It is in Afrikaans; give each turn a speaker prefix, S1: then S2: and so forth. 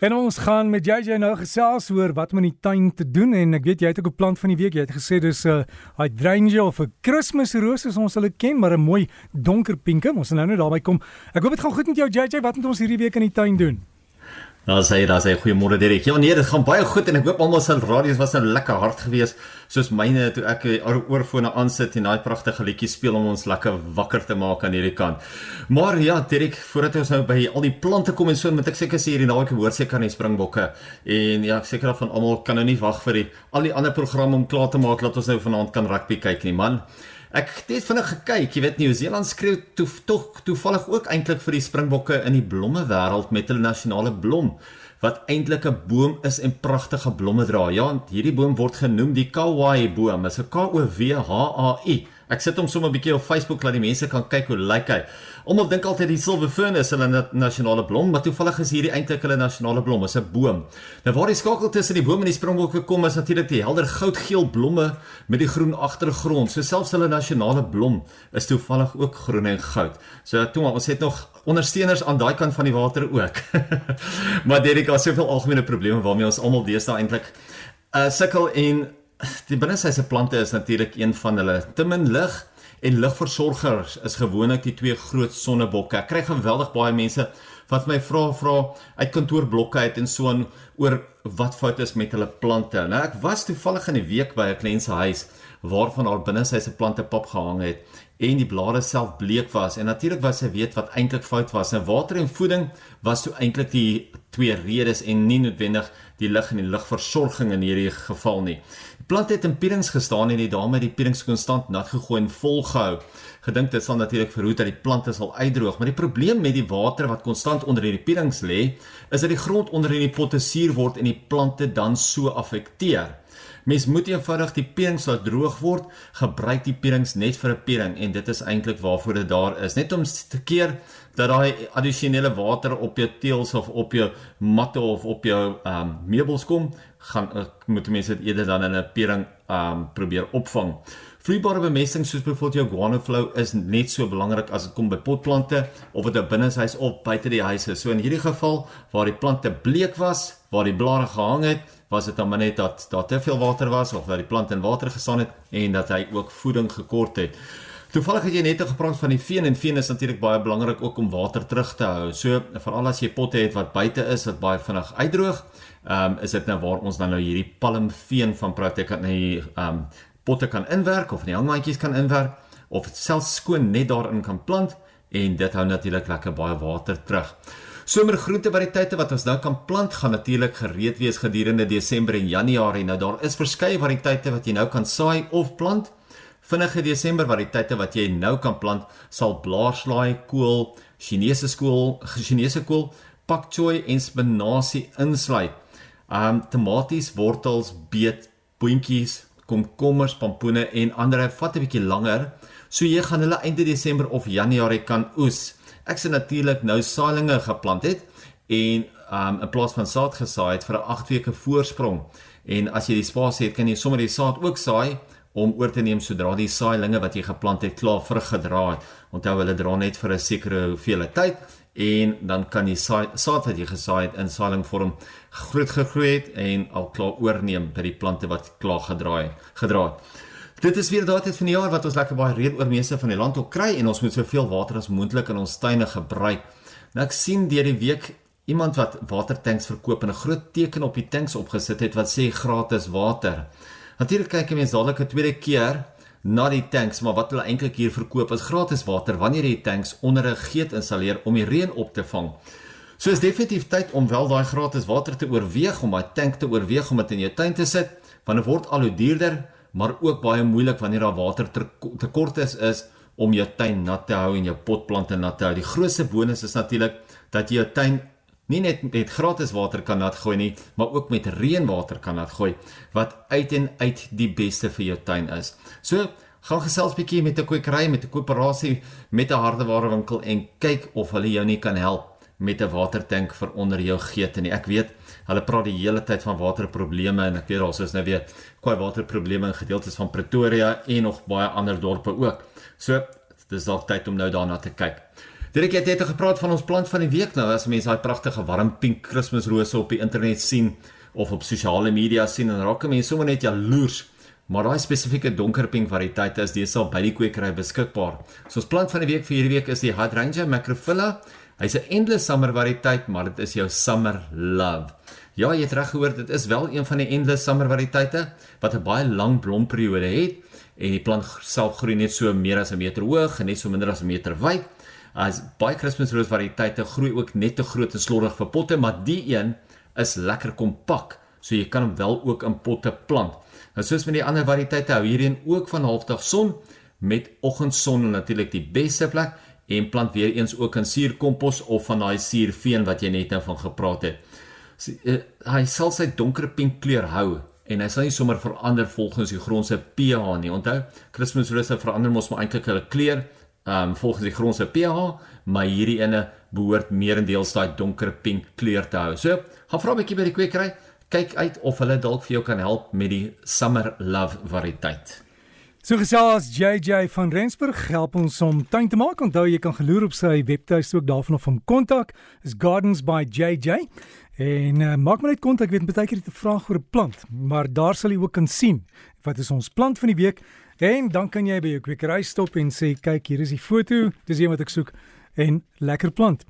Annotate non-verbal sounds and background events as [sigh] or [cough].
S1: En ons gaan met JJ nou gesels oor wat om in die tuin te doen en ek weet jy het ook 'n plant van die week. Jy het gesê dis 'n uh, hydrangea of 'n kerstmisroos soos ons hulle ken, maar 'n mooi donker pinke. Ons gaan nou net daarby kom. Ek hoop dit gaan goed met jou JJ. Wat moet ons hierdie week in die tuin doen?
S2: Daar sê daar sê goeiemôre Derek. Ja nee, dit gaan baie goed en ek hoop almal se radio's was nou lekker hard geweest soos myne toe ek oorfone aansit en daai pragtige liedjie speel om ons lekker wakker te maak aan hierdie kant. Maar ja, Derek, voordat ons nou by al die plante kom en so moet ek seker sê hierdie naweek hoor seker aan die springbokke en ja, ek seker van almal kan nou nie wag vir die al die ander programme om klaar te maak dat ons nou vanaand kan rugby kyk nie, man. Ek het vinnig gekyk, jy weet Nieu-Seeland skreeu toe tog toevallig ook eintlik vir die springbokke in die blomme wêreld met hulle nasionale blom wat eintlik 'n boom is en pragtige blomme dra. Ja, hierdie boom word genoem die Kauai boom. Dit is 'n K O W H A I. Ek sit hom sommer 'n bietjie op Facebook laat die mense kan kyk hoe lyk hy. Almal dink altyd die silver fern is hulle nasionale blom, maar toevallig is hierdie eintlik hulle nasionale blom, is 'n boom. Nou waar die skakel tussen die boom en die springbokke kom is natuurlik die helder goudgeel blomme met die groen agtergrond. So selfs hulle nasionale blom is toevallig ook groen en goud. So toe ons het nog ondersteuners aan daai kant van die water ook. [laughs] maar Derek, daar is soveel algemene probleme waarmee ons almal deesdae eintlik uh sukkel en die binnesyse plante is natuurlik een van hulle. Te min lig en ligversorgers is gewoonlik die twee groot sonnebokke. Ek kry geweldig baie mense wat my vra vra uit kantoorblokke uit en so aan oor wat fout is met hulle plante. Nou ek was toevallig in die week by 'n kliënt se huis waarvan haar binne sy se plante pap gehang het en die blare self bleek was en natuurlik was sy weet wat eintlik fout was. En water en voeding was so eintlik die twee redes en nie noodwendig die lig en die ligversorging in hierdie geval nie plant het in pierings gestaan en die dame het die pierings konstant nat gegooi en volgehou. Gedink dit sal natuurlik verhoed dat die plante sal uitdroog, maar die probleem met die water wat konstant onder hierdie pierings lê, is dat die grond onder in die potte suur word en die plante dan so affekteer. Mens moet eenvoudig die pierings laat droog word, gebruik die pierings net vir 'n piering en dit is eintlik waarvoor dit daar is, net om te keer dat daai addisionele water op jou teëls of op jou matte of op jou ehm um, meubels kom, gaan uh, moet mense dit eerder dan in 'n pering um probeer opvang. Vloeibare bemesting soos byvoorbeeld jou guano flow is net so belangrik as dit kom by potplante of dit 'n binneshuis of buite die huis is. So in hierdie geval waar die plante bleek was, waar die blare gehang het, was dit dan net dat daar te veel water was of dat die plant in water gestaan het en dat hy ook voeding gekort het. Toevallig het jy net gepraat van die veen en veen is natuurlik baie belangrik ook om water terug te hou. So veral as jy potte het wat buite is wat baie vinnig uitdroog, ehm um, is dit nou waar ons dan nou hierdie palmveen van Protect in die ehm um, potte kan inwerk of in die hangmatjies kan inwerk of dit self skoon net daarin kan plant en dit hou natuurlik lekker baie water terug. Somergroentevariëteite wat ons nou kan plant gaan natuurlik gereed wees gedurende Desember en Januarie. Nou daar is verskeie variëteite wat jy nou kan saai of plant. Vinnige Desember variëteite wat jy nou kan plant sal blaarslaai, kool, Chinese skool, [laughs] Chinese kool, pak choy en spinasie insluit um tomaties, wortels, beet, boontjies, komkommers, pompoene en ander vat 'n bietjie langer. So jy gaan hulle einde Desember of Januarie kan oes. Ek sien natuurlik nou saailinge geplant het en um in plaas van saad gesaai het vir 'n 8 weke voorsprong. En as jy die spasie het, kan jy sommer die saad ook saai om oor te neem sodra die saailinge wat jy geplant het klaar vrug gedra het. Onthou hulle dra net vir 'n sekere hoeveelheid tyd en dan kan die saad wat jy gesaai het in saailing groot gegroei het en al klaar oorneem by die plante wat klaar gedraai gedra het. Dit is weer daardie tyd van die jaar wat ons lekker baie reën oor meeste van die land ook kry en ons moet soveel water as moontlik in ons tuine gebruik. Nou ek sien deur die week iemand wat watertanks verkoop en 'n groot teken op die tanks opgesit het wat sê gratis water. Natuurlik kyk mense dadelik 'n tweede keer na die tanks, maar wat hulle eintlik hier verkoop is gratis water wanneer jy die tanks onder 'n geet installeer om die reën op te vang. So is definitief tyd om wel daai gratis water te oorweeg om daai tank te oorweeg om dit in jou tuin te sit, want dit word al hoe duurder, maar ook baie moeilik wanneer daar water tekort is is om jou tuin nat te hou en jou potplante nat te hou. Die grootste bonus is natuurlik dat jy jou tuin nie net met gratis water kan nat gooi nie, maar ook met reënwater kan nat gooi wat uit en uit die beste vir jou tuin is. So gaan gesels bietjie met 'n kwekery met 'n koöperasie met 'n hardewarewinkel en kyk of hulle jou nie kan help met 'n watertank vir onder jou geete nie. Ek weet hulle praat die hele tyd van waterprobleme en ek weet daar is nou weer kwai waterprobleme in gedeeltes van Pretoria en nog baie ander dorpe ook. So dis dalk tyd om nou daarna te kyk. Direk het jy het gepraat van ons plant van die week nou as mense daai pragtige warm pink Kersrose op die internet sien of op sosiale media sien en raak mense sommer net jaloers. Maar daai spesifieke donker pink variëteit is deesdae by die kwekery beskikbaar. So ons plant van die week vir hierdie week is die Hydrangea macrophylla. Hy's 'n endless summer variëteit, maar dit is jou summer love. Ja, jy het reg gehoor, dit is wel een van die endless summer variëteite wat 'n baie lang blomperiode het en die plant self groei net so meer as 'n meter hoog en net so minder as 'n meter wyd. As baie Christmas rose variëteite groei ook net te groot en slordig vir potte, maar die een is lekker kompak, so jy kan hom wel ook in potte plant. Nou soos met die ander variëteite hou hierdie een ook van halfdag son met oggendson natuurlik die beste plek en plant weer eens ook in suurkompos of van daai suurveen wat jy net nou van gepraat het. So, uh, hy sal sy donker pink kleur hou en hy sal nie sommer verander volgens die grond se pH nie. Onthou, Christmas rose verander mos maar eintlik hulle kleur um volgens die grond se pH, maar hierdie ene behoort meerendeels daai donker pink kleur te hou. So, gaan vra 'n bietjie by die kwekery, kyk uit of hulle dalk vir jou kan help met die Summer Love variëteit.
S1: So gesels JJ van Rensburg help ons om tuin te maak. Onthou jy kan geloer op sy webtuiste ook daarvan of hom kontak. Is Gardens by JJ. En uh, maak maar net kontak, weet baie keer het 'n vraag oor 'n plant, maar daar sal jy ook kan sien wat is ons plant van die week en dan kan jy by jou kwekery stop en sê kyk hier is die foto, dis een wat ek soek en lekker plant.